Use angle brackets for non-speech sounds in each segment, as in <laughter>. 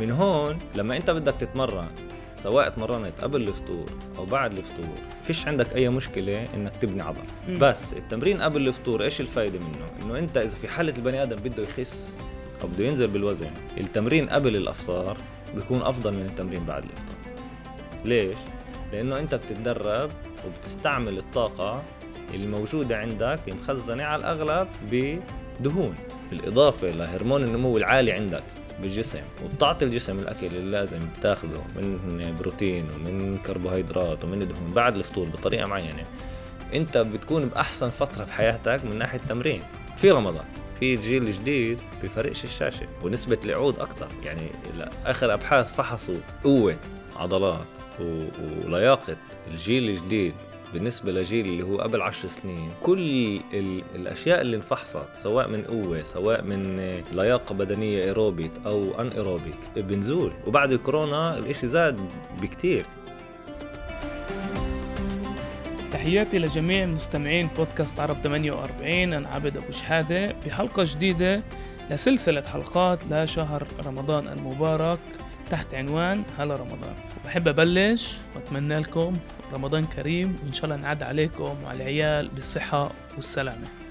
من هون لما انت بدك تتمرن سواء اتمرنت قبل الفطور أو بعد الفطور فيش عندك أي مشكلة إنك تبني عضل. بس التمرين قبل الفطور إيش الفايدة منه؟ إنه أنت إذا في حالة البني آدم بده يخس أو بده ينزل بالوزن التمرين قبل الأفطار بيكون أفضل من التمرين بعد الافطار ليش؟ لأنه أنت بتتدرب وبتستعمل الطاقة اللي موجودة عندك مخزنه على الأغلب بدهون بالإضافة لهرمون النمو العالي عندك. بالجسم وبتعطي الجسم الأكل اللي لازم تاخذه من بروتين ومن كربوهيدرات ومن دهون بعد الفطور بطريقة معينة. أنت بتكون بأحسن فترة بحياتك من ناحية التمرين. في رمضان في جيل جديد بفرقش الشاشة ونسبة العود أكثر يعني اخر أبحاث فحصوا قوة عضلات ولياقة الجيل الجديد. بالنسبة لجيل اللي هو قبل عشر سنين كل ال- الأشياء اللي انفحصت سواء من قوة سواء من لياقة بدنية ايروبيك أو anaerobic بنزول. وبعد الكورونا الإشي زاد بكتير. تحياتي لجميع مستمعين بودكاست عرب 48 أنا عبد أبو شحادة بحلقة جديدة لسلسلة حلقات لشهر رمضان المبارك. تحت عنوان هلا رمضان. وبحب أبلش وأتمنى لكم رمضان كريم وإن شاء الله نعد عليكم وعلى العيال بالصحة والسلامة.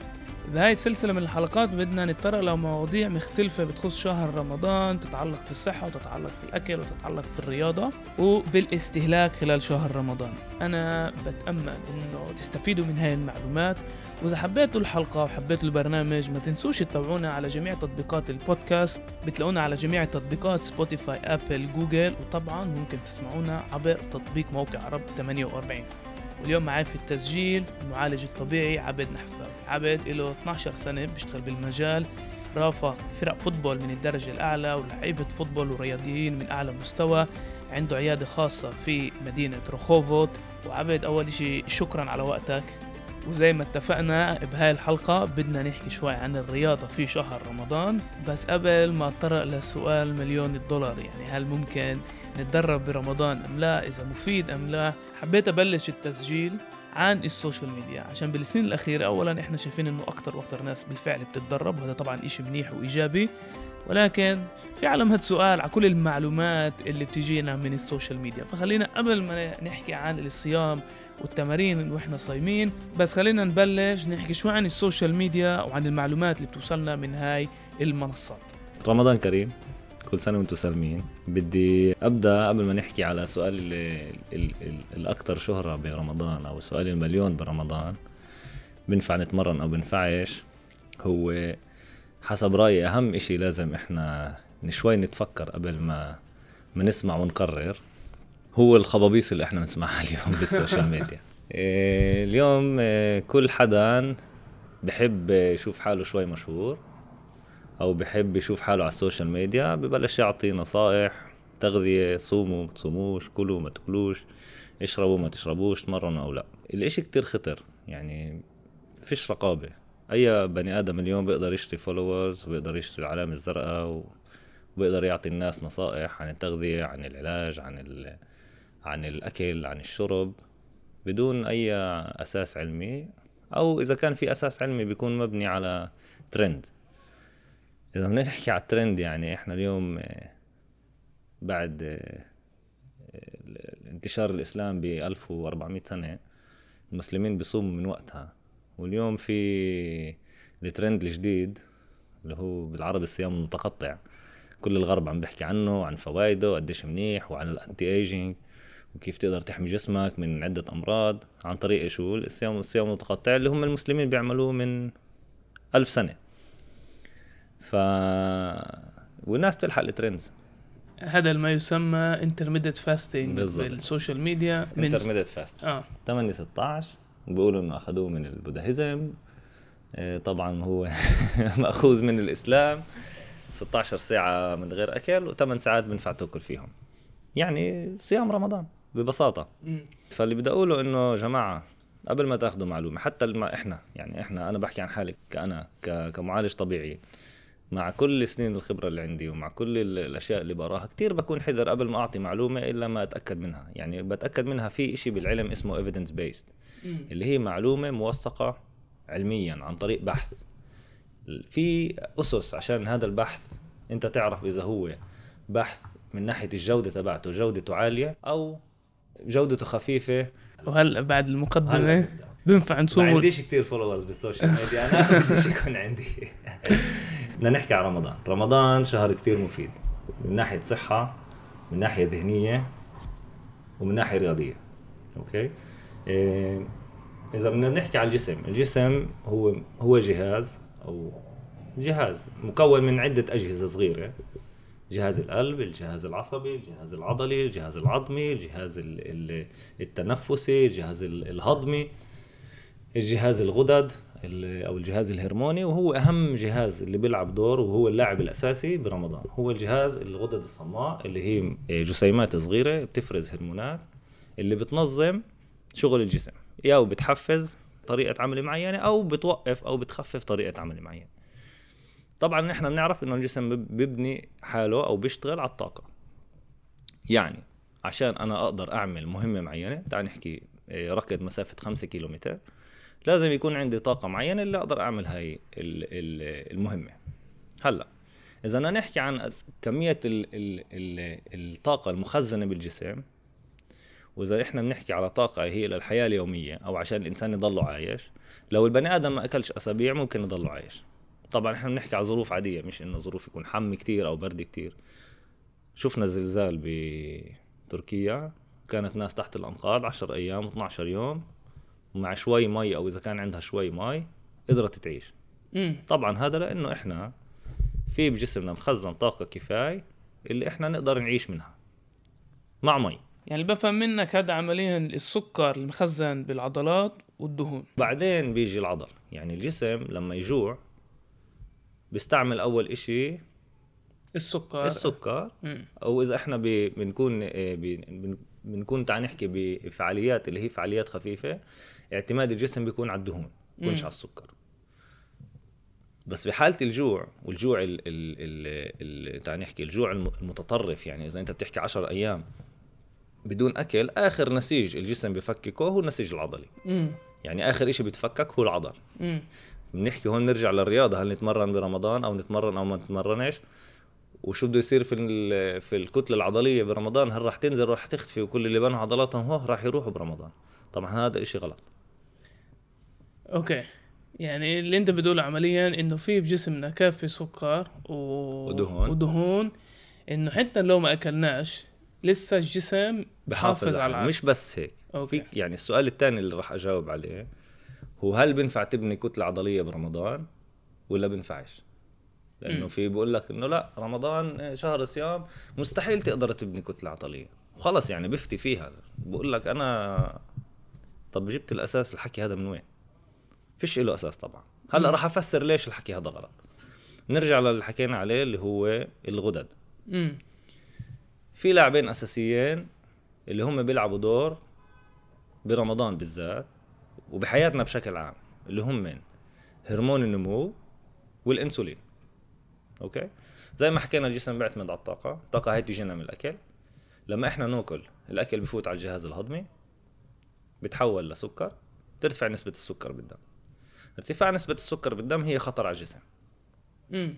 بهاي السلسلة من الحلقات بدنا نتطرق لمواضيع مختلفة بتخص شهر رمضان تتعلق في الصحة وتتعلق في الأكل وتتعلق في الرياضة وبالاستهلاك خلال شهر رمضان. أنا بتأمل إنه تستفيدوا من هاي المعلومات. وإذا حبيتوا الحلقة وحبيتوا البرنامج ما تنسوش تتابعونا على جميع تطبيقات البودكاست. بتلاقونا على جميع تطبيقات سبوتيفاي أبل جوجل وطبعا ممكن تسمعونا عبر تطبيق موقع عرب 48 واليوم معي في التسجيل المعالج الطبيعي عبد نحفاوي. عبد له 12 سنة بيشتغل بالمجال رافق فرق football من الدرجة الأعلى ولعيبة football ورياضيين من أعلى مستوى. عنده عيادة خاصة في مدينة روخوفوت. وعبد أول إشي شكرا على وقتك. وزي ما اتفقنا بهاي الحلقة بدنا نحكي شوي عن الرياضة في شهر رمضان. بس قبل ما اتطرق لسؤال مليون الدولار يعني هل ممكن نتدرب برمضان أم لا؟ إذا مفيد أم لا؟ حبيت أبلش التسجيل عن ال social media عشان بالسنين الأخيرة أولا إحنا شايفين إنه أكتر وأكتر ناس بالفعل بتتدرب وهذا طبعا إشي منيح وإيجابي. ولكن في علامة سؤال على كل المعلومات اللي بتجينا من ال social media. فخلينا قبل ما نحكي عن الصيام والتمارين وإحنا صايمين بس خلينا نبلش نحكي شوي عن ال social media وعن المعلومات اللي بتوصلنا من هاي المنصات. رمضان كريم. كل سنة وأنتم سالمين. بدي أبدأ قبل ما نحكي على سؤال ال ال ال الأكثر شهرة برمضان أو سؤال المليون برمضان. بنفع نتمرن أو بنفعش؟ هو حسب رأيي أهم إشي لازم إحنا شوي نتفكر قبل ما ما نسمع ونقرر. هو الخبابيص اللي إحنا بنسمعها <laughs> اليوم بال social media. إيه، اليوم إيه، كل حدا بحب يشوف حاله شوي مشهور. أو بحب يشوف حاله على ال social media ببلش يعطي نصائح تغذية صوموا ما تصوموش كلوا ما تاكلوش اشربوا ما تشربوش تمرنوا أو لا. الإشي كتير خطر يعني فيش رقابة. أي بني آدم اليوم بيقدر يشتري followers وبيقدر يشتري العلامة الزرقاء وبيقدر يعطي الناس نصائح عن التغذية عن العلاج عن ال... عن الأكل عن الشرب بدون أي أساس علمي أو إذا كان في أساس علمي بيكون مبني على ترند إذا بدنا نحكي على الترند يعني إحنا اليوم آه، بعد آه، آه، انتشار الاسلام ب 1400 سنة المسلمين بيصوموا من وقتها. واليوم في الترند الجديد اللي هو بالعربي الصيام المتقطع. كل الغرب عم بيحكي عنه وعن فوائده وقديش منيح وعن ال anti-aging وكيف تقدر تحمي جسمك من عدة أمراض. عن طريق شو؟ الصيام الصيام المتقطع اللي هم المسلمين بيعملوه من ألف سنة. ف والناس بتلحق ال trends هذا ما يسمى intermittent fasting. بال social media intermittent fast آه. 8 16 بيقولوا إنه أخذوه من ال Buddhism آه، طبعا هو <laughs> مأخوذ من الإسلام. 16 ساعة من غير أكل و8 ساعات بنفع تأكل فيهم. يعني صيام رمضان ببساطة. فاللي بدي أقوله إنه جماعة قبل ما تأخذوا معلومة حتى. إحنا يعني إحنا أنا بحكي عن حالي كأنا ك... كمعالج طبيعي. مع كل سنين الخبرة اللي عندي ومع كل ال- الأشياء اللي بقراها كثير بكون حذر قبل ما أعطي معلومة إلا ما أتأكد منها يعني بتأكد منها في إشي بالعلم اسمه evidence based. اللي هي معلومة موثقة علميا عن طريق بحث في أسس عشان هذا البحث أنت تعرف إذا هو بحث من ناحية الجودة تبعته جودته عالية أو جودته خفيفة وهلا بعد المقدمة نبدأ. بينفع ما نصور عنديش كتير followers بال social media أنا بديش يكون عندي <laughs> بدنا نحكي عن رمضان. رمضان شهر كتير مفيد. من ناحية صحة من ناحية ذهنية ومن ناحية رياضية. أوكي؟ إيه إذا بدنا نحكي على الجسم. الجسم هو هو جهاز أو جهاز مكون من عدة أجهزة صغيرة. جهاز القلب الجهاز العصبي الجهاز العضلي الجهاز العظمي الجهاز ال- ال- التنفسي الجهاز ال- الهضمي الجهاز الغدد. ال- أو الجهاز الهرموني وهو أهم جهاز اللي بيلعب دور وهو اللاعب الأساسي برمضان. هو الجهاز الغدد الصماء اللي هي جسيمات صغيرة بتفرز هرمونات اللي بتنظم شغل الجسم. يا بتحفز طريقة عمل معينة أو بتوقف أو بتخفف طريقة عمل معينة. طبعا نحن بنعرف إنه الجسم بب- بيبني حاله أو بيشتغل على الطاقة. يعني عشان أنا أقدر أعمل مهمة معينة تعال نحكي إيه، ركض مسافة 5 كيلومتر. لازم يكون عندي طاقة معينة اللي أقدر أعمل هاي ال- ال- المهمة. هلأ إذا بدنا نحكي عن كمية ال ال ال الطاقة المخزنة بالجسم وإذا إحنا بنحكي على طاقة هي للحياة اليومية أو عشان الإنسان يضله عايش لو البني آدم ما أكلش أسابيع ممكن يضله عايش. طبعا إحنا بنحكي على ظروف عادية مش إنه ظروف يكون حم كتير أو برد كتير. شفنا الزلزال بتركيا كانت ناس تحت الأنقاض 10 أيام 12 يوم. ومع شوي مي أو إذا كان عندها شوي مي قدرت تعيش. امم طبعا هذا لأنه إحنا في بجسمنا مخزن طاقة كفاية اللي إحنا نقدر نعيش منها. مع مي. يعني اللي بفهم منك هذا عمليا السكر المخزن بالعضلات والدهون. بعدين بيجي العضل. يعني الجسم لما يجوع بيستعمل أول إشي السكر. السكر. مم. أو إذا إحنا بنكون بنكون تعال نحكي بفعاليات اللي هي فعاليات خفيفة. اعتماد الجسم بيكون على الدهون بيكونش مم. على السكر. بس في حالة الجوع والجوع ال ال ال ال تعال نحكي الجوع الم- المتطرف يعني إذا أنت بتحكي 10 أيام بدون أكل آخر نسيج الجسم بفككه هو النسيج العضلي. امم يعني آخر إشي بتفكك هو العضل. بنحكي هون نرجع للرياضة هل نتمرن برمضان أو نتمرن أو ما نتمرنش؟ وشو بده يصير في في الكتلة العضلية برمضان؟ هل راح تنزل؟ راح تختفي وكل اللي بنوا عضلاتهم هو راح يروحوا برمضان. طبعا هذا إشي غلط. أوكي. يعني اللي أنت بتقوله عمليا إنه في بجسمنا كافي سكر و... ودهون. ودهون. إنه حتى لو ما أكلناش لسه الجسم بحافظ على العقل مش بس هيك. أوكي. في يعني السؤال الثاني اللي راح أجاوب عليه هو هل بينفع تبني كتلة عضلية برمضان ولا بينفعش لأنه مم. في بقول لك إنه لا رمضان شهر صيام مستحيل تقدر تبني كتلة عضلية. خلص يعني بفتي فيها. بقول لك أنا طب جبت الأساس الحكي هذا من وين؟ فيش له أساس طبعا. هلأ مم. راح أفسر ليش الحكي هذا غلط. نرجع للي حكينا عليه اللي هو الغدد. امم في لاعبين أساسيين اللي هم بيلعبوا دور برمضان بالذات وبحياتنا بشكل عام اللي هم من هرمون النمو والإنسولين. أوكي؟ زي ما حكينا الجسم بيعتمد على الطاقة. الطاقه هي بتجينا من الأكل. لما إحنا نأكل الأكل بفوت على الجهاز الهضمي بتحول لسكر ترتفع نسبة السكر بالدم. ارتفاع نسبة السكر بالدم هي خطر على الجسم. امم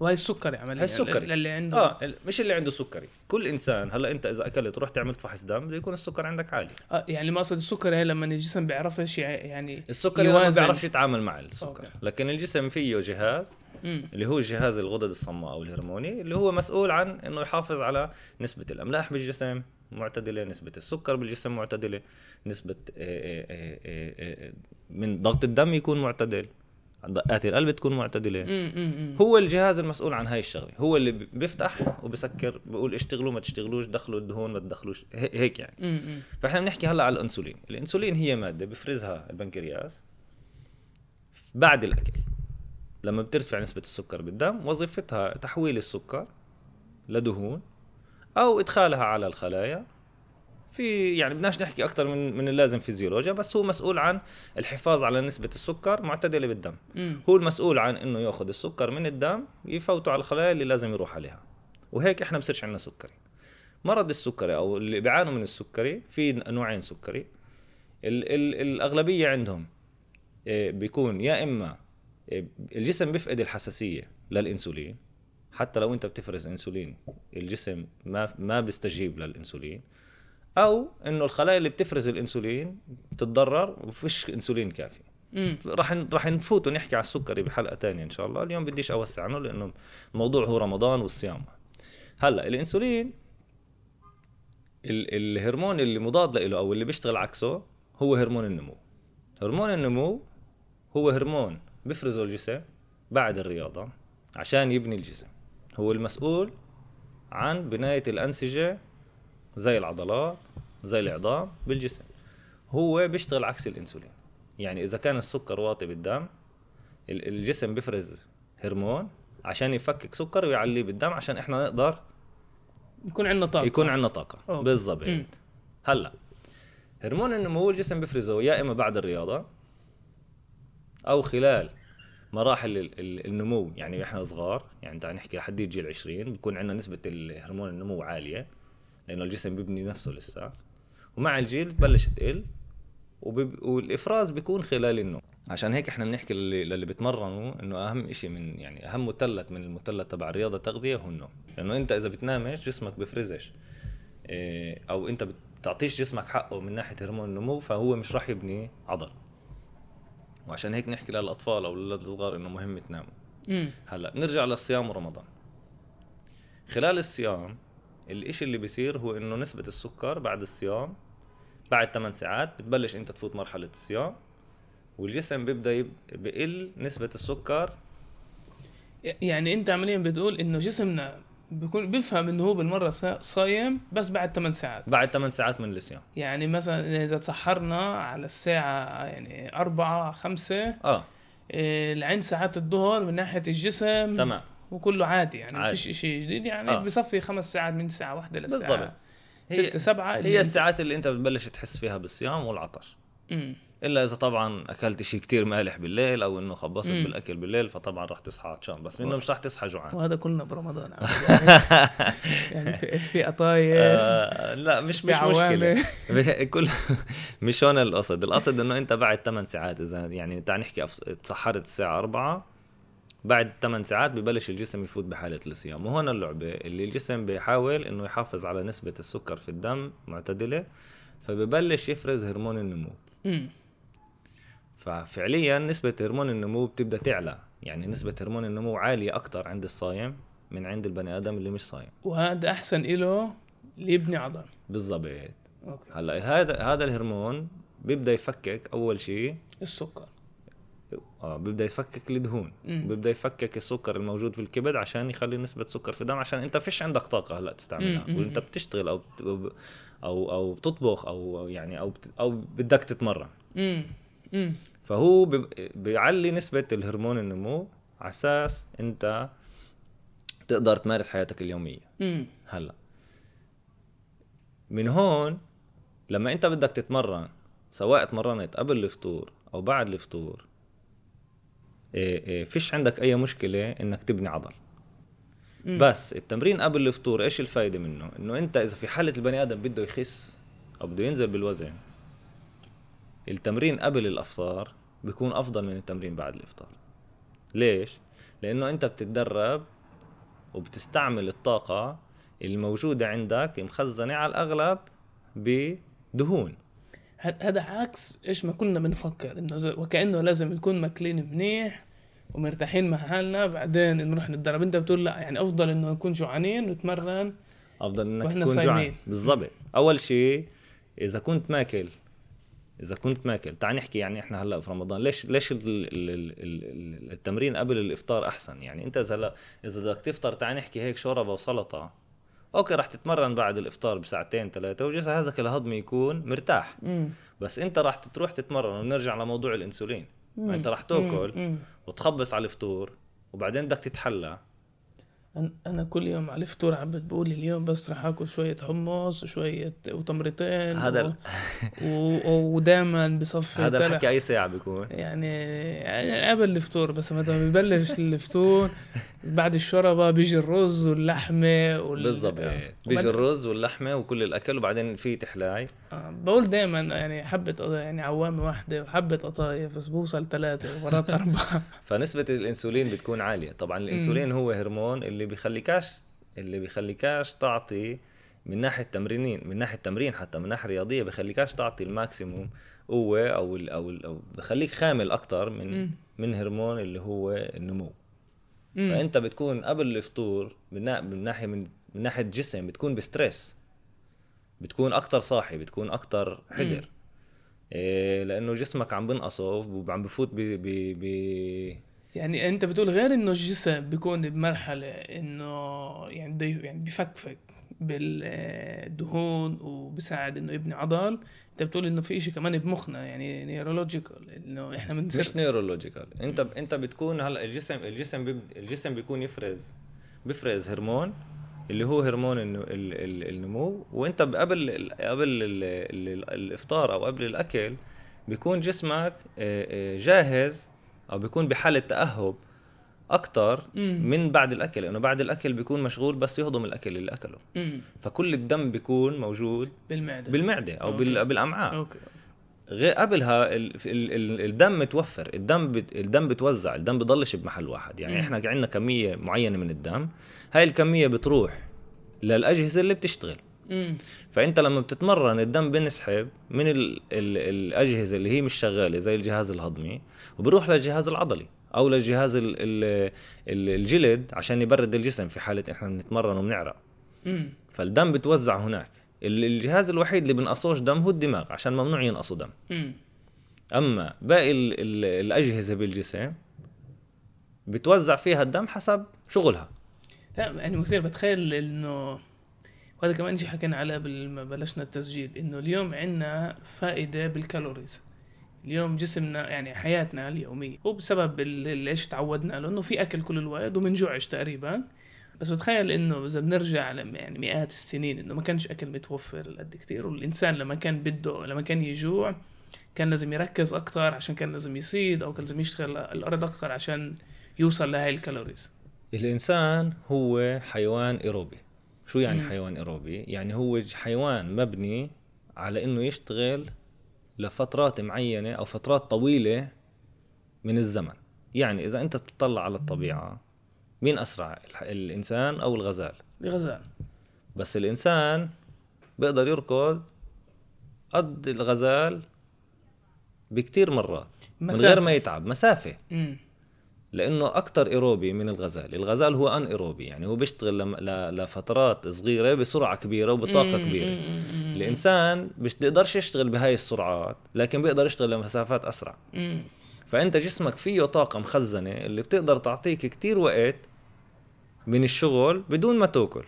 وهي السكري عمليا السكري. للي عنده آه مش اللي عنده سكري كل إنسان هلا أنت إذا أكلت ورحت عملت فحص دم بده يكون السكر عندك عالي آه يعني مقصد السكري هي لما الجسم بيعرفش يع- يعني السكر ما. بيعرفش يتعامل مع السكر أوكي. لكن الجسم فيه جهاز امم اللي هو جهاز الغدد الصماء أو الهرموني اللي هو مسؤول عن إنه يحافظ على نسبة الأملاح بالجسم معتدلة نسبة السكر بالجسم معتدلة نسبة آه، آه، آه، من ضغط الدم يكون معتدل دقات القلب تكون معتدلة. هو الجهاز المسؤول عن هاي الشغلة. هو اللي بيفتح وبسكر بيقول اشتغلوا ما تشتغلوش دخلوا الدهون ما تدخلوش. هي- هيك يعني. فإحنا بنحكي هلأ على الأنسولين. الأنسولين هي مادة بفرزها البنكرياس بعد الأكل. لما بترتفع نسبة السكر بالدم وظيفتها تحويل السكر لدهون أو إدخالها على الخلايا في يعني بدناش نحكي أكثر من من اللازم فيزيولوجيا بس هو مسؤول عن الحفاظ على نسبة السكر معتدلة بالدم. امم هو المسؤول عن إنه يأخذ السكر من الدم يفوته على الخلايا اللي لازم يروح عليها. وهيك إحنا بصيرش عندنا سكري. مرض السكري أو اللي بيعانوا من السكري في نوعين سكري. ال ال الأغلبية عندهم آه، بيكون يا إما آه، الجسم بيفقد الحساسية للإنسولين. حتى لو أنت بتفرز إنسولين الجسم ما ما بيستجيب للإنسولين. أو إنه الخلايا اللي بتفرز الإنسولين بتتضرر وفيش إنسولين كافي. راح راح نفوت ونحكي على السكري بحلقة تانية إن شاء الله. اليوم بديش أوسع عنه لأنه الموضوع هو رمضان والصيام. هلأ الإنسولين ال- الهرمون اللي مضاد له أو اللي بيشتغل عكسه هو هرمون النمو. هرمون النمو هو هرمون بيفرزه الجسم بعد الرياضة عشان يبني الجسم. هو المسؤول عن بناية الأنسجة زي العضلات زي العظام بالجسم. هو بيشتغل عكس الإنسولين. يعني إذا كان السكر واطي بالدم ال- الجسم بيفرز هرمون عشان يفكك سكر ويعليه بالدم عشان إحنا نقدر يكون عندنا طاقة. يكون عندنا طاقة. بالضبط. هلأ هرمون النمو الجسم بيفرزه يا إما بعد الرياضة أو خلال مراحل ال- ال- النمو. يعني إحنا صغار يعني تعال نحكي لحد يجي ال 20 بكون عندنا نسبة الهرمون النمو عالية. لأنه الجسم بيبني نفسه لسه. ومع الجيل بتبلش تقل وبيب... والإفراز بيكون خلال النوم. عشان هيك إحنا بنحكي للي, للي بتمرنوا إنه أهم إشي من يعني أهم مثلث من المثلث تبع الرياضة تغذيه هو النوم. لأنه أنت إذا بتنامش جسمك بيفرزش إيه، أو أنت بتعطيش جسمك حقه من ناحية هرمون النمو فهو مش راح يبني عضل. وعشان هيك نحكي للأطفال أو الاولاد الصغار إنه مهم تناموا هلأ نرجع للصيام ورمضان. خلال الصيام الإشي اللي بيصير هو إنه نسبة السكر بعد الصيام بعد 8 ساعات بتبلش إنت تفوت مرحلة الصيام والجسم بيبدأ يب... بقل نسبة السكر. يعني أنت عمليا بتقول إنه جسمنا بيكون بيفهم إنه هو بالمرة صا- صايم بس بعد 8 ساعات. بعد 8 ساعات من الصيام. يعني مثلا إذا تسحرنا على الساعة يعني أربعة خمسة آه. إيه، لعند ساعات الظهر من ناحية الجسم. تمام. وكله عادي يعني ما. فيش شيء جديد يعني آه. بصفي خمس ساعات من الساعة واحدة للساعة بالضبط ستة سبعة هي الساعات اللي أنت بتبلش تحس فيها بالصيام والعطش مم. إلا إذا طبعا أكلت شيء كتير مالح بالليل أو إنه خبصت مم. بالأكل بالليل فطبعا راح تصحى عطشان بس منه مش راح تصحى جوعان وهذا كلنا برمضان <laughs> يعني, يعني في, في قطايف آه لا مش مش مشكلة. <laughs> كل مش هون القصد القصد إنه أنت بعد 8 ساعات إذا يعني تعال نحكي أف- تسحرت الساعة 4 بعد 8 ساعات ببلش الجسم يفوت بحالة الصيام. وهون اللعبة اللي الجسم بيحاول إنه يحافظ على نسبة السكر في الدم معتدلة فببلش يفرز هرمون النمو. ففعليا نسبة هرمون النمو بتبدأ تعلى. يعني نسبة هرمون النمو عالية أكثر عند الصايم من عند البني آدم اللي مش صايم. وهذا أحسن إله ليبني عضل. بالضبط. هلأ هذا هذا الهرمون بيبدأ يفكك أول شيء السكر. آه بيبدأ يفكك الدهون مم. بيبدأ يفكك السكر الموجود في الكبد عشان يخلي نسبة سكر في الدم عشان انت فيش عندك طاقة هلأ تستعملها. مم. وانت بتشتغل أو بت... أو أو بتطبخ أو أو يعني أو بت... أو بدك تتمرن. فهو بي... بيعلي نسبة الهرمون النمو على أساس انت تقدر تمارس حياتك اليومية. امم هلأ. من هون لما انت بدك تتمرن سواء تمرنت قبل الفطور أو بعد الفطور فيش عندك أي مشكلة إنك تبني عضل. مم. بس التمرين قبل الفطور إيش الفايدة منه؟ إنه أنت إذا في حالة البني آدم بده يخس أو بده ينزل بالوزن التمرين قبل الأفطار بيكون أفضل من التمرين بعد الإفطار. ليش؟ لأنه أنت بتتدرب وبتستعمل الطاقة الموجودة عندك مخزنة على الأغلب بدهون. هذا عكس إيش ما كنا بنفكر إنه وكأنه لازم نكون ماكلين منيح ومرتاحين مع حالنا بعدين نروح نتدرب. أنت بتقول لا يعني أفضل إنه نكون جوعانين ونتمرن أفضل إنك تكون صايمين. جوعان بالضبط. أول شيء إذا كنت ماكل إذا كنت ماكل تعال نحكي يعني إحنا هلأ في رمضان ليش ليش ال ال ال ال التمرين قبل الإفطار أحسن؟ يعني أنت إذا هلا إذا بدك تفطر تعال نحكي هيك شوربة وسلطة. أوكي رح تتمرن بعد الإفطار بساعتين ثلاثة وجهازك الهضمي يكون مرتاح مم. بس أنت رح تروح تتمرن ونرجع لموضوع الإنسولين مم. أنت رح تأكل. وتخبص على الفطور وبعدين بدك تتحلى أنا كل يوم على الفطور عم بقول اليوم بس رح آكل شوية حمص وشوية وتمرتين هذا و... <laughs> و... ودائما بصفي هذا الحكي أي ساعة بيكون؟ يعني يعني قبل الفطور بس متى ببلش الفطور بعد الشوربة بيجي الرز واللحمة وال... بالضبط بالضبط. بيجي الرز واللحمة وكل الأكل وبعدين في تحلاي آه، بقول دائما يعني قط- يعني عوامة واحدة وحبة قطايف بس بوصل ثلاثة ومرات <laughs> أربعة فنسبة الإنسولين بتكون عالية طبعا الإنسولين هو هرمون اللي بيخليكاش اللي بيخليكاش تعطي من ناحية تمرينين من ناحية تمرين حتى من ناحية رياضية بخليكاش تعطي ال maximum قوة أو ال أو ال أو بخليك خامل أكثر من مم. من هرمون اللي هو النمو مم. فأنت بتكون قبل الفطور. من ناحية من... من ناحية جسم بتكون ب stress بتكون أكتر صاحي بتكون أكتر حذر. إيه لأنه جسمك عم بنقصه وعم بفوت ب ب يعني أنت بتقول غير إنه الجسم بيكون بمرحلة إنه يعني يعني بفكفك بالدهون وبساعد إنه يبني عضل. أنت بتقول إنه في إشي كمان بمخنا يعني neurological إنه إحنا مش بنصير neurological انت أنت بتكون هلأ الجسم الجسم بيب... الجسم بيكون يفرز بيفرز هرمون اللي هو هرمون. النمو وانت قبل. قبل ال... ال... الإفطار أو قبل الأكل بيكون جسمك آه، آه، جاهز أو بيكون بحالة تأهب أكثر. من بعد الأكل لأنه بعد الأكل بيكون مشغول بس يهضم الأكل اللي أكله مم. فكل الدم بيكون موجود بالمعدة بالمعدة أو. okay. بالأمعاء okay غير قبلها ال... ال... ال... الدم متوفر الدم. الدم بتوزع الدم بضلش بمحل واحد يعني. إحنا عندنا كمية معينة من الدم هاي الكمية بتروح للأجهزة اللي بتشتغل. فإنت لما بتتمرن الدم بنسحب من ال... ال... الأجهزة اللي هي مش شغالة زي الجهاز الهضمي وبروح للجهاز العضلي أو للجهاز ال... ال... ال- الجلد عشان يبرد الجسم في حالة إحنا بنتمرن وبنعرق. فالدم بتوزع هناك الجهاز الوحيد اللي بنقصوش دم هو الدماغ عشان ممنوع ينقصوا دم. أما باقي ال ال الأجهزة بالجسم بتوزع فيها الدم حسب شغلها. لا يعني مثير بتخيل إنه وهذا كمان شيء حكينا عليه لما بلشنا التسجيل إنه اليوم عندنا فائدة بالكالوريز. اليوم جسمنا يعني حياتنا اليومية هو بسبب ال- اللي إيش تعودنا له انه في أكل كل الوقت ومنجوعش تقريبا. بس بتخيل إنه إذا بنرجع يعني مئات السنين إنه ما كانش أكل متوفر قد كتير والإنسان لما كان بده لما كان يجوع كان لازم يركز أكتر عشان كان لازم يصيد أو كان لازم يشتغل الأرض أكتر عشان يوصل لهي الكالوريز. الإنسان هو حيوان إيروبي. شو يعني مم. حيوان إيروبي؟ يعني هو حيوان مبني على إنه يشتغل لفترات معينة أو فترات طويلة من الزمن. يعني إذا أنت بتطلع على الطبيعة مين أسرع الإنسان أو الغزال؟ بغزال بس الإنسان بيقدر يركض قد الغزال بكتير مرات من مسافة. غير ما يتعب مسافة. امم لأنه أكثر إيروبي من الغزال الغزال هو أن إيروبي يعني هو بيشتغل لم... ل... لفترات صغيرة بسرعة كبيرة وبطاقة كبيرة. الإنسان مش بيقدرش يشتغل بهاي السرعات لكن بيقدر يشتغل لمسافات أسرع. امم فأنت جسمك فيه طاقة مخزنة اللي بتقدر تعطيك كتير وقت من الشغل بدون ما تأكل.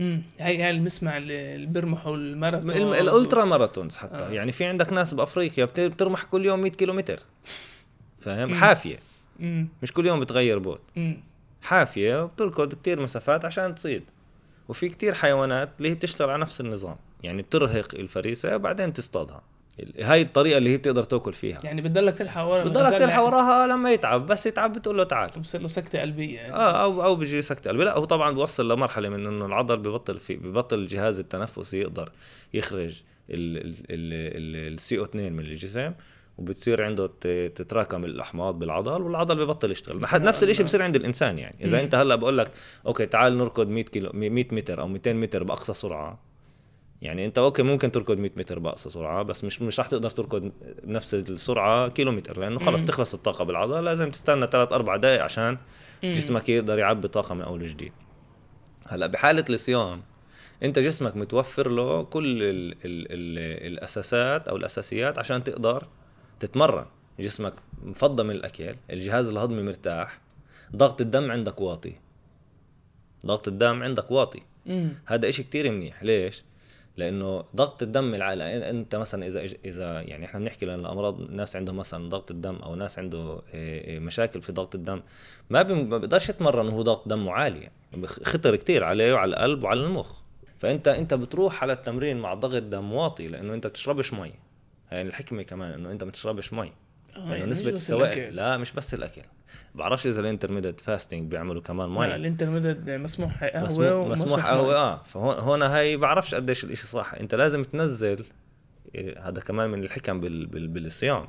امم هي هاي اللي بنسمع اللي بيرمحوا الماراثون الم- الالترا ماراثونز حتى. آه. يعني في عندك ناس بأفريقيا بت- بترمح كل يوم 100 كيلومتر. فاهم؟ مم. حافية. امم مش كل يوم بتغير بوت. امم حافية وبتركض كتير مسافات عشان تصيد. وفي كتير حيوانات اللي هي بتشتغل على نفس النظام. يعني بترهق الفريسة وبعدين تصطادها. هاي الطريقة اللي هي بتقدر تأكل فيها. يعني بتضلك تلحق ورا بتضلك تلحق وراها لما يتعب بس يتعب بتقول له تعال. بصير له سكتة قلبية يعني. آه أو أو بيجي سكتة قلبي لا هو طبعا بوصل لمرحلة من إنه العضل ببطل في ببطل الجهاز التنفسي يقدر يخرج ال CO2 من الجسم وبتصير عنده تتراكم الأحماض بالعضل والعضل ببطل يشتغل. نفس الشيء بصير عند الإنسان يعني. إذا. أنت هلأ بقول لك okay تعال نركض 100 كيلو 100 متر أو 200 متر بأقصى سرعة. يعني انت okay ممكن تركض 100 متر باقصى سرعة بس مش مش رح تقدر تركض بنفس السرعة كيلومتر لأنه خلص. تخلص الطاقة بالعضلة لازم تستنى 3 4 دقائق عشان. جسمك يقدر يعبي طاقه من أول وجديد. هلأ بحالة الصيام انت جسمك متوفر له كل ال ال ال الأساسات أو الأساسيات عشان تقدر تتمرن. جسمك مفضى من الأكل الجهاز الهضمي مرتاح ضغط الدم عندك واطي. ضغط الدم عندك واطي. هذا إشي كتير منيح ليش؟ لأنه ضغط الدم العالي أنت مثلا إذا إذا يعني إحنا بنحكي لأن الأمراض ناس عندهم مثلا ضغط الدم أو ناس عنده إيه، إيه، مشاكل في ضغط الدم ما بي- ما بيقدرش يتمرن وهو ضغط دمه عالي يعني خطر كتير عليه وعلى القلب وعلى المخ. فأنت أنت بتروح على التمرين مع ضغط دم واطي لأنه أنت بتشربش مي. يعني الحكمة كمان إنه أنت ما بتشربش مي. آه، لأنه يعني نسبة السوائل. لا مش بس الأكل. بعرفش إذا ال intermittent fasting بيعملوا كمان لا مي ال intermittent مسموح قهوة مسموح, مسموح قهوة آه. فهون هون هاي بعرفش قديش الإشي صح. أنت لازم تنزل إيه، هذا كمان من الحكم بال بال بالصيام.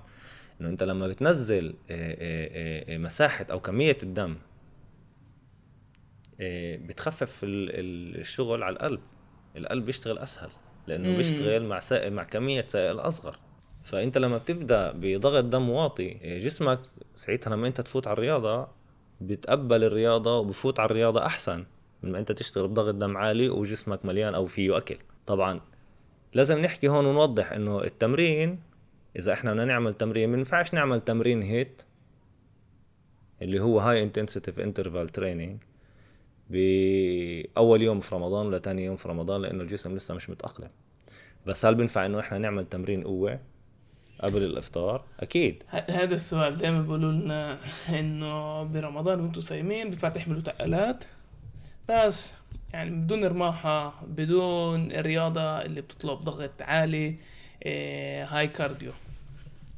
إنه أنت لما بتنزل إيه، إيه، مساحة أو كمية الدم بتخفف ال- ال- الشغل على القلب. القلب بيشتغل أسهل لأنه مم. بيشتغل مع سائل مع كمية سائل أصغر. فأنت لما بتبدأ بضغط دم واطي إيه، جسمك ساعتها لما أنت تفوت على الرياضة بتقبل الرياضة وبفوت على الرياضة أحسن من ما أنت تشتغل بضغط دم عالي وجسمك مليان أو فيه أكل. طبعا لازم نحكي هون ونوضح إنه التمرين إذا إحنا بدنا نعمل تمرين ما ينفعش نعمل تمرين HIIT اللي هو high intensive interval training بأول يوم في رمضان ولا تاني يوم في رمضان لأنه الجسم لسه مش متأقلم. بس هل بينفع إنه إحنا نعمل تمرين قوة؟ قبل الإفطار؟ أكيد. هذا السؤال دائما بيقولوا لنا إنه برمضان وأنتم صايمين بينفع تحملوا تقلات بس يعني بدون رماحة بدون الرياضة اللي بتطلب ضغط عالي إيه هاي cardio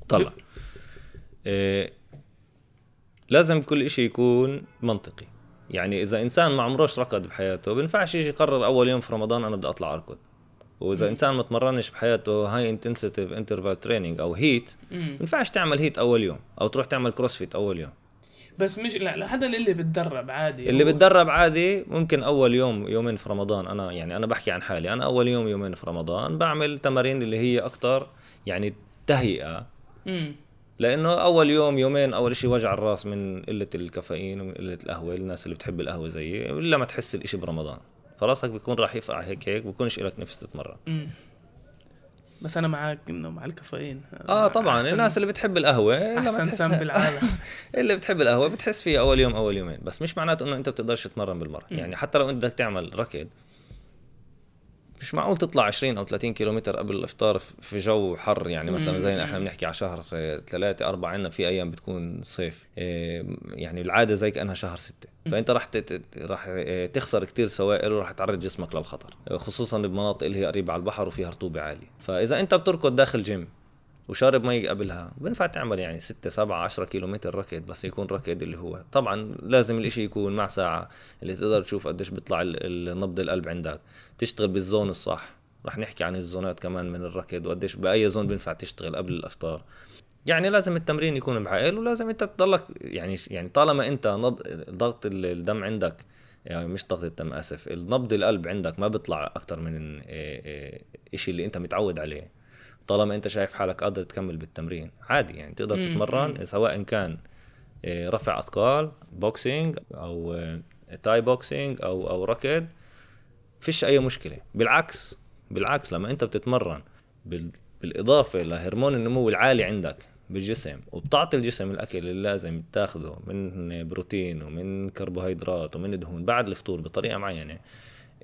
طلع إيه لازم كل إشي يكون منطقي. يعني إذا إنسان ما عمروش ركض بحياته بينفعش يجي يقرر أول يوم في رمضان أنا بدي أطلع أركض. وإذا مم. إنسان ما تمرنش بحياته high intensive interval training أو HIIT مم. بينفعش تعمل HIIT أول يوم أو تروح تعمل CrossFit أول يوم بس مش لا لحدا اللي بتدرب عادي اللي هو- بتدرب عادي ممكن أول يوم يومين في رمضان أنا يعني أنا بحكي عن حالي أنا أول يوم يومين في رمضان بعمل تمارين اللي هي أكتر يعني تهيئة مم. لأنه أول يوم يومين أول شيء وجع الراس من قلة الكافيين ومن قلة القهوة الناس اللي بتحب القهوة زيي إلا ما تحس الإشي برمضان فراسك بيكون راح يفقع هيك هيك بيكونش لك نفس تتمرن. بس أنا معك إنه مع الكافيين. آه طبعا. الناس اللي بتحب القهوة أحسن سم بالعالم. <laughs> اللي بتحب القهوة بتحس فيها أول يوم أول يومين. بس مش معناته إنه أنت بتقدرش تتمرن بالمرة. يعني حتى لو انت بدك تعمل ركض مش معقول تطلع 20 أو 30 كيلومتر قبل الإفطار في جو حر يعني. مثلا. زي إحنا بنحكي على شهر آه، ثلاثة أربعة عندنا في أيام بتكون صيف. آه، يعني العادة زي كأنها شهر ستة. فأنت راح راح آه، تخسر كتير سوائل وراح تعرض جسمك للخطر. خصوصا بمناطق اللي هي قريبة على البحر وفيها رطوبة عالية. فإذا أنت بتركض داخل جيم وشارب مي قبلها. بنفع تعمل يعني 6 7 10 كيلومتر ركض بس يكون ركض اللي هو. طبعا لازم الإشي يكون مع ساعة اللي تقدر تشوف قديش بيطلع نبض القلب عندك. تشتغل بالزون الصح. رح نحكي عن الزونات كمان من الركض وقديش بأي زون بينفع تشتغل قبل الإفطار. يعني لازم التمرين يكون بعقل ولازم أنت تضلك يعني يعني طالما أنت نبض ضغط ال- الدم عندك يعني مش ضغط الدم آسف النبض القلب عندك ما بيطلع أكتر من إيه إيه إشي اللي أنت متعود عليه. طالما أنت شايف حالك قادر تكمل بالتمرين. عادي يعني تقدر تتمرن. سواء كان إيه، رفع أثقال boxing أو Thai boxing أو أو ركض فيش أي مشكلة. بالعكس بالعكس لما أنت بتتمرن بال- بالإضافة لهرمون النمو العالي عندك بالجسم وبتعطي الجسم الأكل اللي لازم تاخده من بروتين ومن كربوهيدرات ومن دهون بعد الفطور بطريقة معينة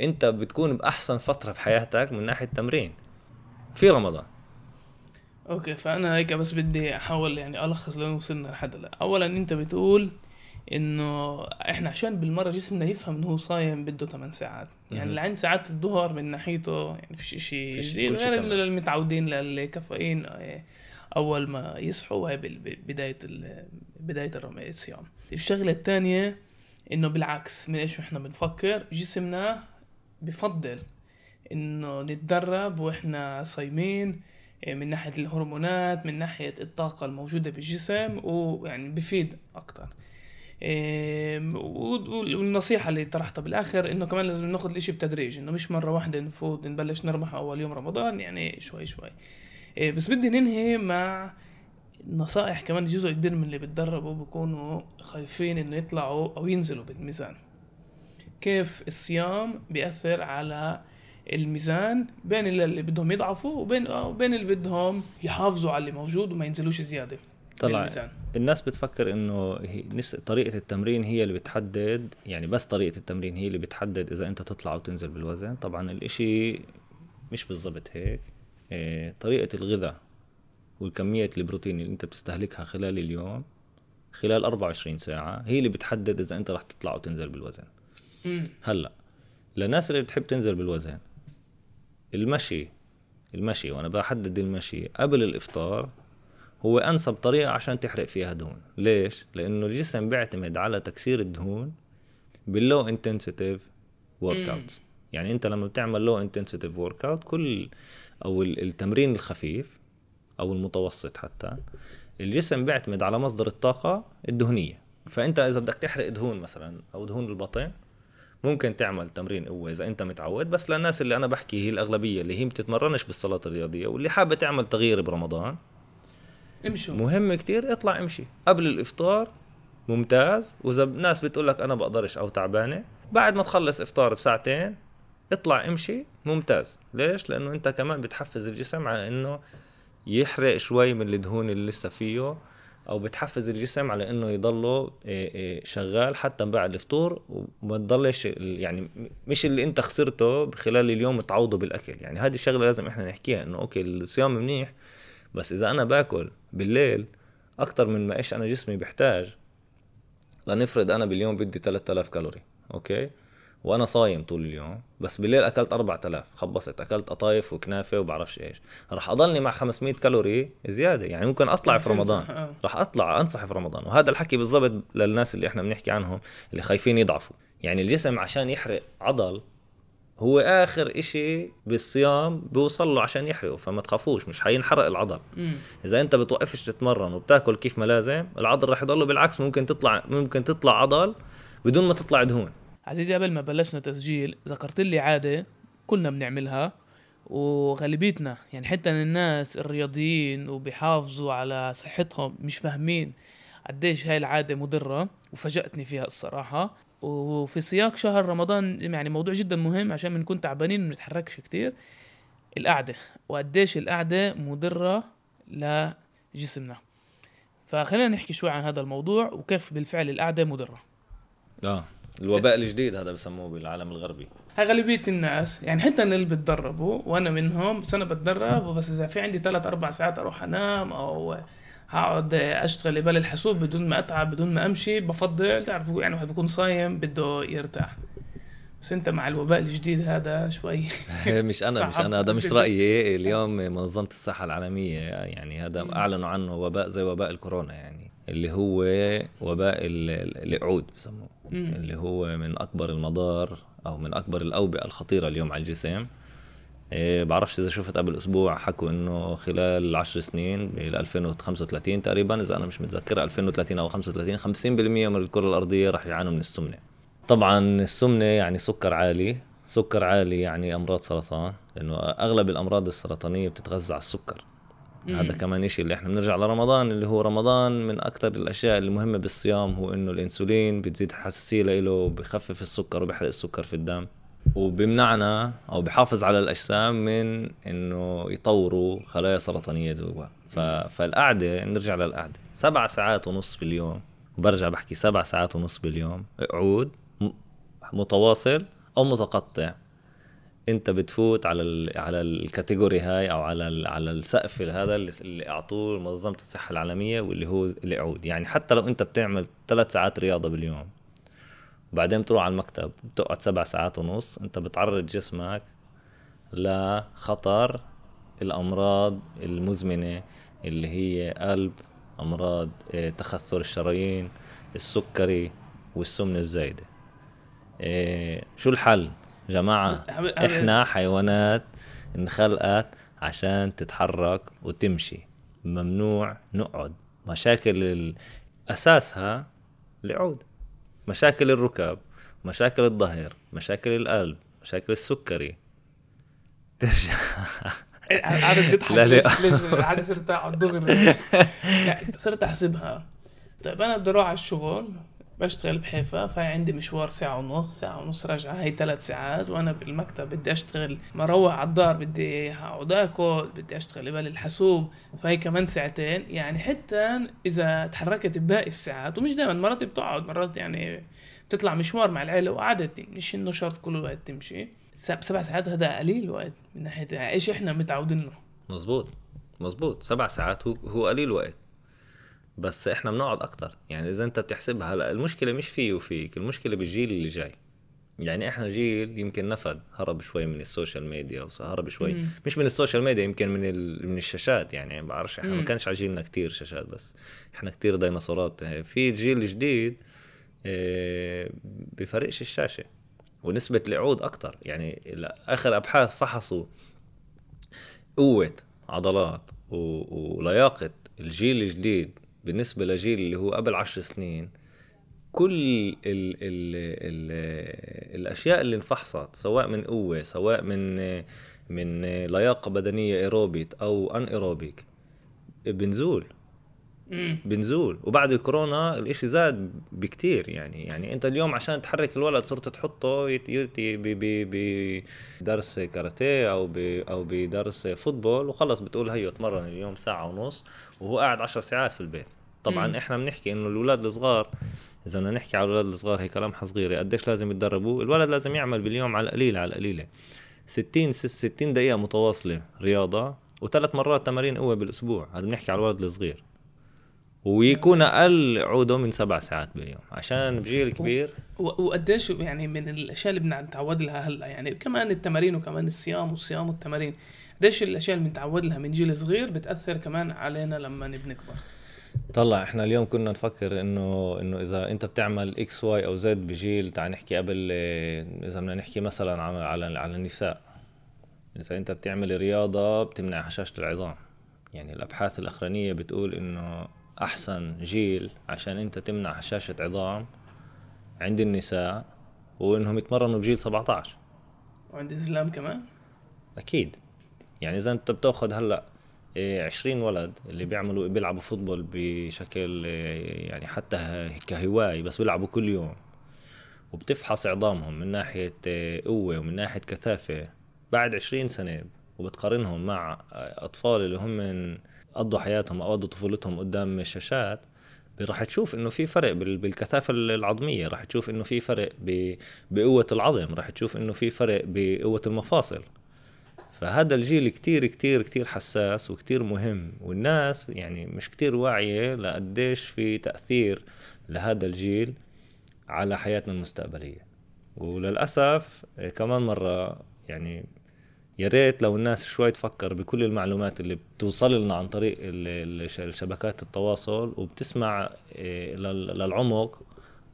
أنت بتكون بأحسن فترة في حياتك من ناحية التمرين. في رمضان. أوكي فأنا هيك بس بدي أحاول يعني ألخص لين وصلنا لحد هلا اولا أنت بتقول إنه إحنا عشان بالمرة جسمنا يفهم إنه هو صايم بده 8 ساعات. يعني. اللي عند ساعات الظهر من ناحيته يعني فيش اشي فيش- جديد كل شي غير المتعودين للكافيين آه، أول ما يصحوا هاي بداية بداية الصيام. الشغلة الثانية إنه بالعكس من إيش إحنا بنفكر؟ جسمنا بفضل إنه نتدرب وإحنا صايمين من ناحية الهرمونات من ناحية الطاقة الموجودة بالجسم ويعني بفيد أكتر. إيه، و- والنصيحة اللي طرحتها بالآخر إنه كمان لازم ناخد الإشي بتدريج إنه مش مرة واحدة نفوت نبلش نربح أول يوم رمضان يعني شوي شوي. إيه، بس بدي ننهي مع نصائح كمان جزء كبير من اللي بتدربوا بيكونوا خايفين إنه يطلعوا أو ينزلوا بالميزان. كيف الصيام بيأثر على الميزان بين اللي بدهم يضعفوا وبين آه، وبين اللي بدهم يحافظوا على اللي موجود وما ينزلوش زيادة طلع. بالميزان. الناس بتفكر إنه. طريقة التمرين هي اللي بتحدد يعني بس طريقة التمرين هي اللي بتحدد إذا أنت تطلع أو تنزل بالوزن. طبعا الإشي مش بالضبط هيك. إيه طريقة الغذاء والكمية البروتين اللي أنت بتستهلكها خلال اليوم خلال 24 ساعة هي اللي بتحدد إذا أنت رح تطلع أو تنزل بالوزن هلأ للناس اللي بتحب تنزل بالوزن المشي المشي وأنا بحدد المشي قبل الإفطار هو أنسب طريقة عشان تحرق فيها دهون. ليش؟ لأنه الجسم بيعتمد على تكسير الدهون بال low intensive workout يعني أنت لما بتعمل low intensive workout كل أو التمرين الخفيف أو المتوسط حتى الجسم بيعتمد على مصدر الطاقة الدهنية. فأنت إذا بدك تحرق دهون مثلا أو دهون البطن ممكن تعمل تمرين قوة إذا أنت متعود بس للناس اللي أنا بحكي هي الأغلبية اللي هي بتتمرنش بالصالات الرياضية واللي حابة تعمل تغيير برمضان. امشوا مهم كتير اطلع امشي. قبل الإفطار ممتاز وإذا ناس بتقول لك أنا بقدرش أو تعبانة بعد ما تخلص إفطار بساعتين اطلع امشي ممتاز. ليش؟ لأنه أنت كمان بتحفز الجسم على إنه يحرق شوي من الدهون اللي لسه فيه. أو بتحفز الجسم على إنه يضله إيه، إيه، شغال حتى بعد الفطور وما تضلش يعني مش اللي أنت خسرته خلال اليوم تعوضه بالأكل. يعني هذه الشغلة لازم إحنا نحكيها إنه أوكي الصيام منيح بس إذا أنا باكل بالليل أكثر من ما إيش أنا جسمي بيحتاج لنفرض أنا باليوم بدي 3000 كالوري أوكي؟ وأنا صايم طول اليوم بس بالليل أكلت 4000 خبصت أكلت قطايف وكنافة وبعرفش إيش. راح أضلني مع 500 كالوري زيادة يعني ممكن أطلع في رمضان. آه. راح أطلع أنصح في رمضان. وهذا الحكي بالضبط للناس اللي إحنا بنحكي عنهم اللي خايفين يضعفوا. يعني الجسم عشان يحرق عضل هو آخر إشي بالصيام بيوصل له عشان يحرقه فما تخافوش مش حينحرق العضل. مم. إذا أنت بتوقفش تتمرن وبتاكل كيف ما لازم العضل راح يضله بالعكس ممكن تطلع ممكن تطلع عضل بدون ما تطلع دهون. عزيزي قبل ما بلشنا تسجيل ذكرت لي عادة كلنا بنعملها وغالبيتنا يعني حتى الناس الرياضيين وبيحافظوا على صحتهم مش فاهمين قديش هاي العادة مضرة وفاجأتني فيها الصراحة. وفي سياق شهر رمضان يعني موضوع جدا مهم عشان بنكون تعبانين وما نتحركش كتير القعدة. وقديش القعدة مضرة لجسمنا. فخلينا نحكي شوي عن هذا الموضوع وكيف بالفعل القعدة مضرة. آه. الوباء الجديد هذا بسموه بالعالم الغربي. هاي غالبية الناس يعني حتى اللي بتدربوا وأنا منهم بس أنا بتدرب وبس إذا في عندي ثلاث أربع ساعات أروح أنام أو هقعد أشتغل قبال الحاسوب بدون ما أتعب بدون ما أمشي بفضل تعرفوا يعني واحد بيكون صايم بده يرتاح. بس أنت مع الوباء الجديد هذا شوي <laughs> مش أنا مش أنا هذا مش رأيي. <laughs> اليوم منظمة الصحة العالمية يعني هذا أعلنوا عنه وباء زي وباء الكورونا يعني. اللي هو وباء القعود بسموه. اللي هو من أكبر المضار أو من أكبر الأوبئة الخطيرة اليوم على الجسم إيه بعرفش إذا شفت قبل أسبوع حكوا إنه خلال 10 سنين بال 2035 تقريبا إذا أنا مش متذكر 2030 أو 35 50% من الكرة الأرضية راح يعانوا من السمنة. طبعا السمنة يعني سكر عالي. سكر عالي يعني أمراض سرطان لأنه أغلب الأمراض السرطانية بتتغذى على السكر. مم. هذا كمان شيء اللي إحنا بنرجع لرمضان اللي هو رمضان من أكثر الأشياء المهمه بالصيام هو إنه الإنسولين بتزيد حساسية له بخفف السكر وبيحرق السكر في الدم. وبيمنعنا أو بحافظ على الأجسام من إنه يطوروا خلايا سرطانية جوا فالقعدة نرجع للقعدة. سبع ساعات ونص في اليوم وبرجع بحكي سبع ساعات ونص باليوم اقعد متواصل أو متقطع. انت بتفوت على ال على الكاتيجوري هاي أو على ال على السقف هذا اللي, اعطوه منظمة الصحة العالمية واللي هو القعود يعني حتى لو انت بتعمل ثلاث ساعات رياضة باليوم وبعدين بتروح على المكتب بتقعد سبع ساعات ونص انت بتعرض جسمك لخطر الأمراض المزمنة اللي هي قلب أمراض آه، تخثر الشرايين السكري والسمنة الزايدة. آه، شو الحل؟ جماعة إحنا حيوانات انخلقت عشان تتحرك وتمشي. ممنوع نقعد. مشاكل أساسها العود. مشاكل الركب مشاكل الظهر مشاكل القلب مشاكل السكري. <laughs> ترجع. عارف تضحك. ليش ليش صرت اقعد دغري صرت أحسبها. طيب أنا بدي أروح على الشغل. بشتغل بحيفا فهي عندي مشوار ساعة ونص ساعة ونص رجعة هي ثلاث ساعات وأنا بالمكتب بدي أشتغل مروح على الدار بدي أقعد آكل بدي أشتغل قبل الحاسوب فهي كمان ساعتين يعني حتى إذا تحركت بباقي الساعات ومش دائما مرات بتقعد مرات يعني بتطلع مشوار مع العيلة وقعدة مش إنه شرط كل الوقت تمشي. سبع ساعات هذا قليل وقت من ناحية إيش إحنا متعودين له. مزبوط مزبوط سبع ساعات هو هو قليل وقت. بس إحنا بنقعد أكتر. يعني إذا أنت بتحسبها هلأ المشكلة مش فيه وفيك المشكلة بالجيل اللي جاي. يعني إحنا جيل يمكن نفد هرب شوي من ال social media هرب شوي. مم. مش من ال social media يمكن من ال... من الشاشات. يعني ما بعرفش إحنا ما. كانش ع جيلنا كتير شاشات بس. إحنا كتير ديناصورات. في جيل جديد آه، بفرقش الشاشة. ونسبة القعود أكتر. يعني آخر أبحاث فحصوا قوة عضلات و... ولياقة الجيل الجديد بالنسبة لجيل اللي هو قبل عشر سنين كل ال ال ال الأشياء اللي انفحصت سواء من قوة سواء من من لياقة بدنية ايروبيت أو anaerobic بنزول. بنزول. وبعد الكورونا الإشي زاد بكتير يعني. يعني أنت اليوم عشان تحرك الولد صرت تحطه بدرس كاراتيه أو أو بدرس فوتبول وخلص بتقول هيو اتمرن اليوم ساعة ونص وهو قاعد عشر ساعات في البيت. طبعا مم. إحنا بنحكي إنه الاولاد الصغار إذا بدنا نحكي على الاولاد الصغار هي لمحه صغيره قديش لازم يتدربوا؟ الولد لازم يعمل باليوم على القليلة على القليلة. 60 س- 60 دقيقة متواصلة رياضة وثلاث مرات تمارين قوة بالأسبوع. هذا بنحكي على الولد الصغير. ويكون أقل عوده من سبع ساعات باليوم عشان بجيل كبير. و- وقديش يعني من الأشياء اللي بنتعود لها هلأ يعني كمان التمارين وكمان الصيام والصيام والتمارين قديش الأشياء اللي بنتعود لها من جيل صغير بتأثر كمان علينا لما بنكبر طلع إحنا اليوم كنا نفكر إنه إنه إذا أنت بتعمل إكس واي أو زد بجيل تعال نحكي قبل إذا بدنا نحكي مثلا على على على النساء. إذا أنت بتعمل رياضة بتمنع هشاشة العظام. يعني الأبحاث الأخرانية بتقول إنه أحسن جيل عشان أنت تمنع هشاشه عظام عند النساء هو انهم يتمرنوا بجيل 17 وعند الإسلام كمان؟ أكيد. يعني إذا أنت بتأخذ هلأ إيه، 20 ولد اللي بيعملوا بيلعبوا فوتبول بشكل إيه، يعني حتى ه- كهواي بس بيلعبوا كل يوم. وبتفحص عظامهم من ناحية إيه، قوة ومن ناحية كثافة بعد 20 سنة وبتقارنهم مع أطفال اللي هم من قضوا حياتهم أو قضوا طفولتهم قدام الشاشات راح تشوف إنه في فرق بال- بالكثافة العظمية راح تشوف إنه في فرق بقوة العظم راح تشوف إنه في فرق بقوة المفاصل. فهذا الجيل كتير كتير كتير حساس وكتير مهم والناس يعني مش كتير واعية لقديش في تأثير لهذا الجيل على حياتنا المستقبلية. وللأسف كمان مرة يعني يا ريت لو الناس شوي تفكر بكل المعلومات اللي بتوصل لنا عن طريق الشبكات التواصل وبتسمع لل- للعمق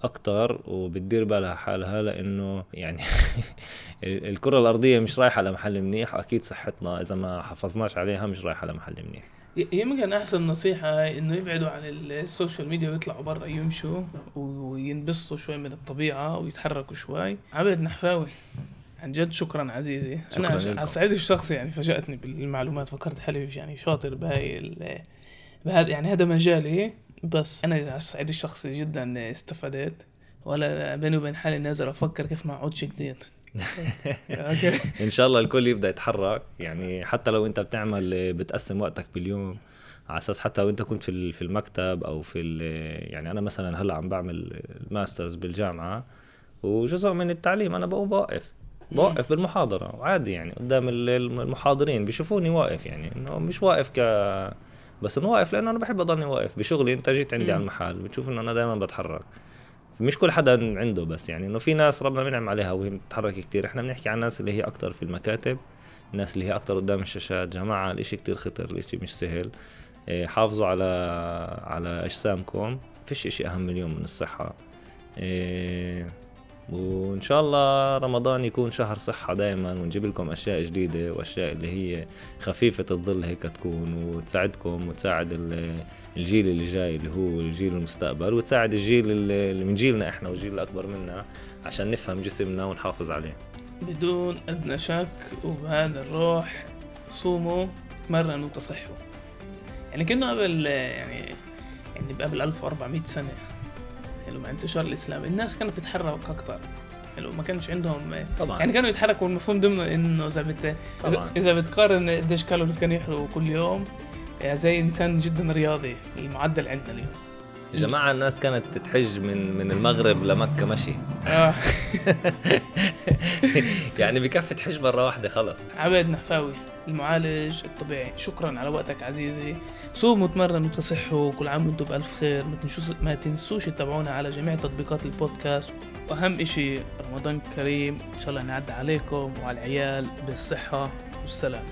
أكتر وبتدير بالها حالها لأنه يعني <laughs> الكرة الأرضية مش رايحة لمحل منيح وأكيد صحتنا إذا ما حافظناش عليها مش رايحة لمحل منيح. يمكن أحسن نصيحة إنه يبعدوا عن ال- ال social media ويطلعوا برا يمشوا وينبسطوا شوي من الطبيعة ويتحركوا شوي. عبد نحفاوي. عن جد شكرا عزيزي. شكراً أنا لكم. على الصعيد الشخصي يعني فاجأتني بالمعلومات فكرت حالي يعني شاطر بهاي بهذا يعني هذا مجالي. بس أنا على الصعيد الشخصي جدا استفدت ولا بيني وبين حالي نازل أفكر كيف ما اقعدش <laughs> كثير إن شاء الله الكل يبدأ يتحرك. يعني حتى لو أنت بتعمل بتقسم وقتك باليوم على أساس حتى لو أنت كنت في في المكتب أو في يعني أنا مثلا هلأ عم بعمل الماسترز بالجامعة وجزء من التعليم أنا بقوم بوقف بوقف بالمحاضرة وعادي يعني قدام ال- المحاضرين بيشوفوني واقف يعني إنه مش واقف ك بس إنه واقف لأنه أنا بحب أضلني واقف. بشغلي أنت جيت عندي مم. على المحل بتشوف إنه أنا دائما بتحرك. مش كل حدا عنده بس يعني إنه في ناس ربنا منعم عليها وهي بتتحرك كتير. إحنا بنحكي عن الناس اللي هي أكتر في المكاتب الناس اللي هي أكتر قدام الشاشات. جماعة الإشي كتير خطر الإشي مش سهل. إيه، حافظوا على على أجسامكم. فيش إشي أهم اليوم من الصحة. إيه، وإن شاء الله رمضان يكون شهر صحة دائما ونجيب لكم أشياء جديدة وأشياء اللي هي خفيفة الظل هيك تكون وتساعدكم وتساعد ال- الجيل اللي جاي اللي هو الجيل المستقبل وتساعد الجيل اللي من جيلنا إحنا والجيل الأكبر منا عشان نفهم جسمنا ونحافظ عليه. بدون أدنى شك وبهذا الروح صوموا تمرنوا تصحوا يعني كنا قبل يعني يعني قبل 1400 سنة يعني لما انتشر الإسلام. الناس كانت تتحرك أكتر. يعني ما كانش عندهم طبعا. يعني كانوا يتحركوا. المفهوم ضمن إنه إذا بت طبعاً. إذا بتقارن قديش كالوريز كانوا يحرقوا كل يوم يعني زي إنسان جدا رياضي المعدل عندنا اليوم. يا جماعة الناس كانت تتحج من من المغرب لمكة مشي آه. <laughs> يعني بكفي تحج مرة واحدة خلص. عبد نحفاوي المعالج الطبيعي. شكرا على وقتك عزيزي. صوموا وتمرنوا وتصحوا كل عام وأنتم بألف خير. ما تنسوش ما تنسوش تتابعونا على جميع تطبيقات البودكاست. وأهم إشي رمضان كريم. إن شاء الله نعدي عليكم. وعلى العيال بالصحة والسلام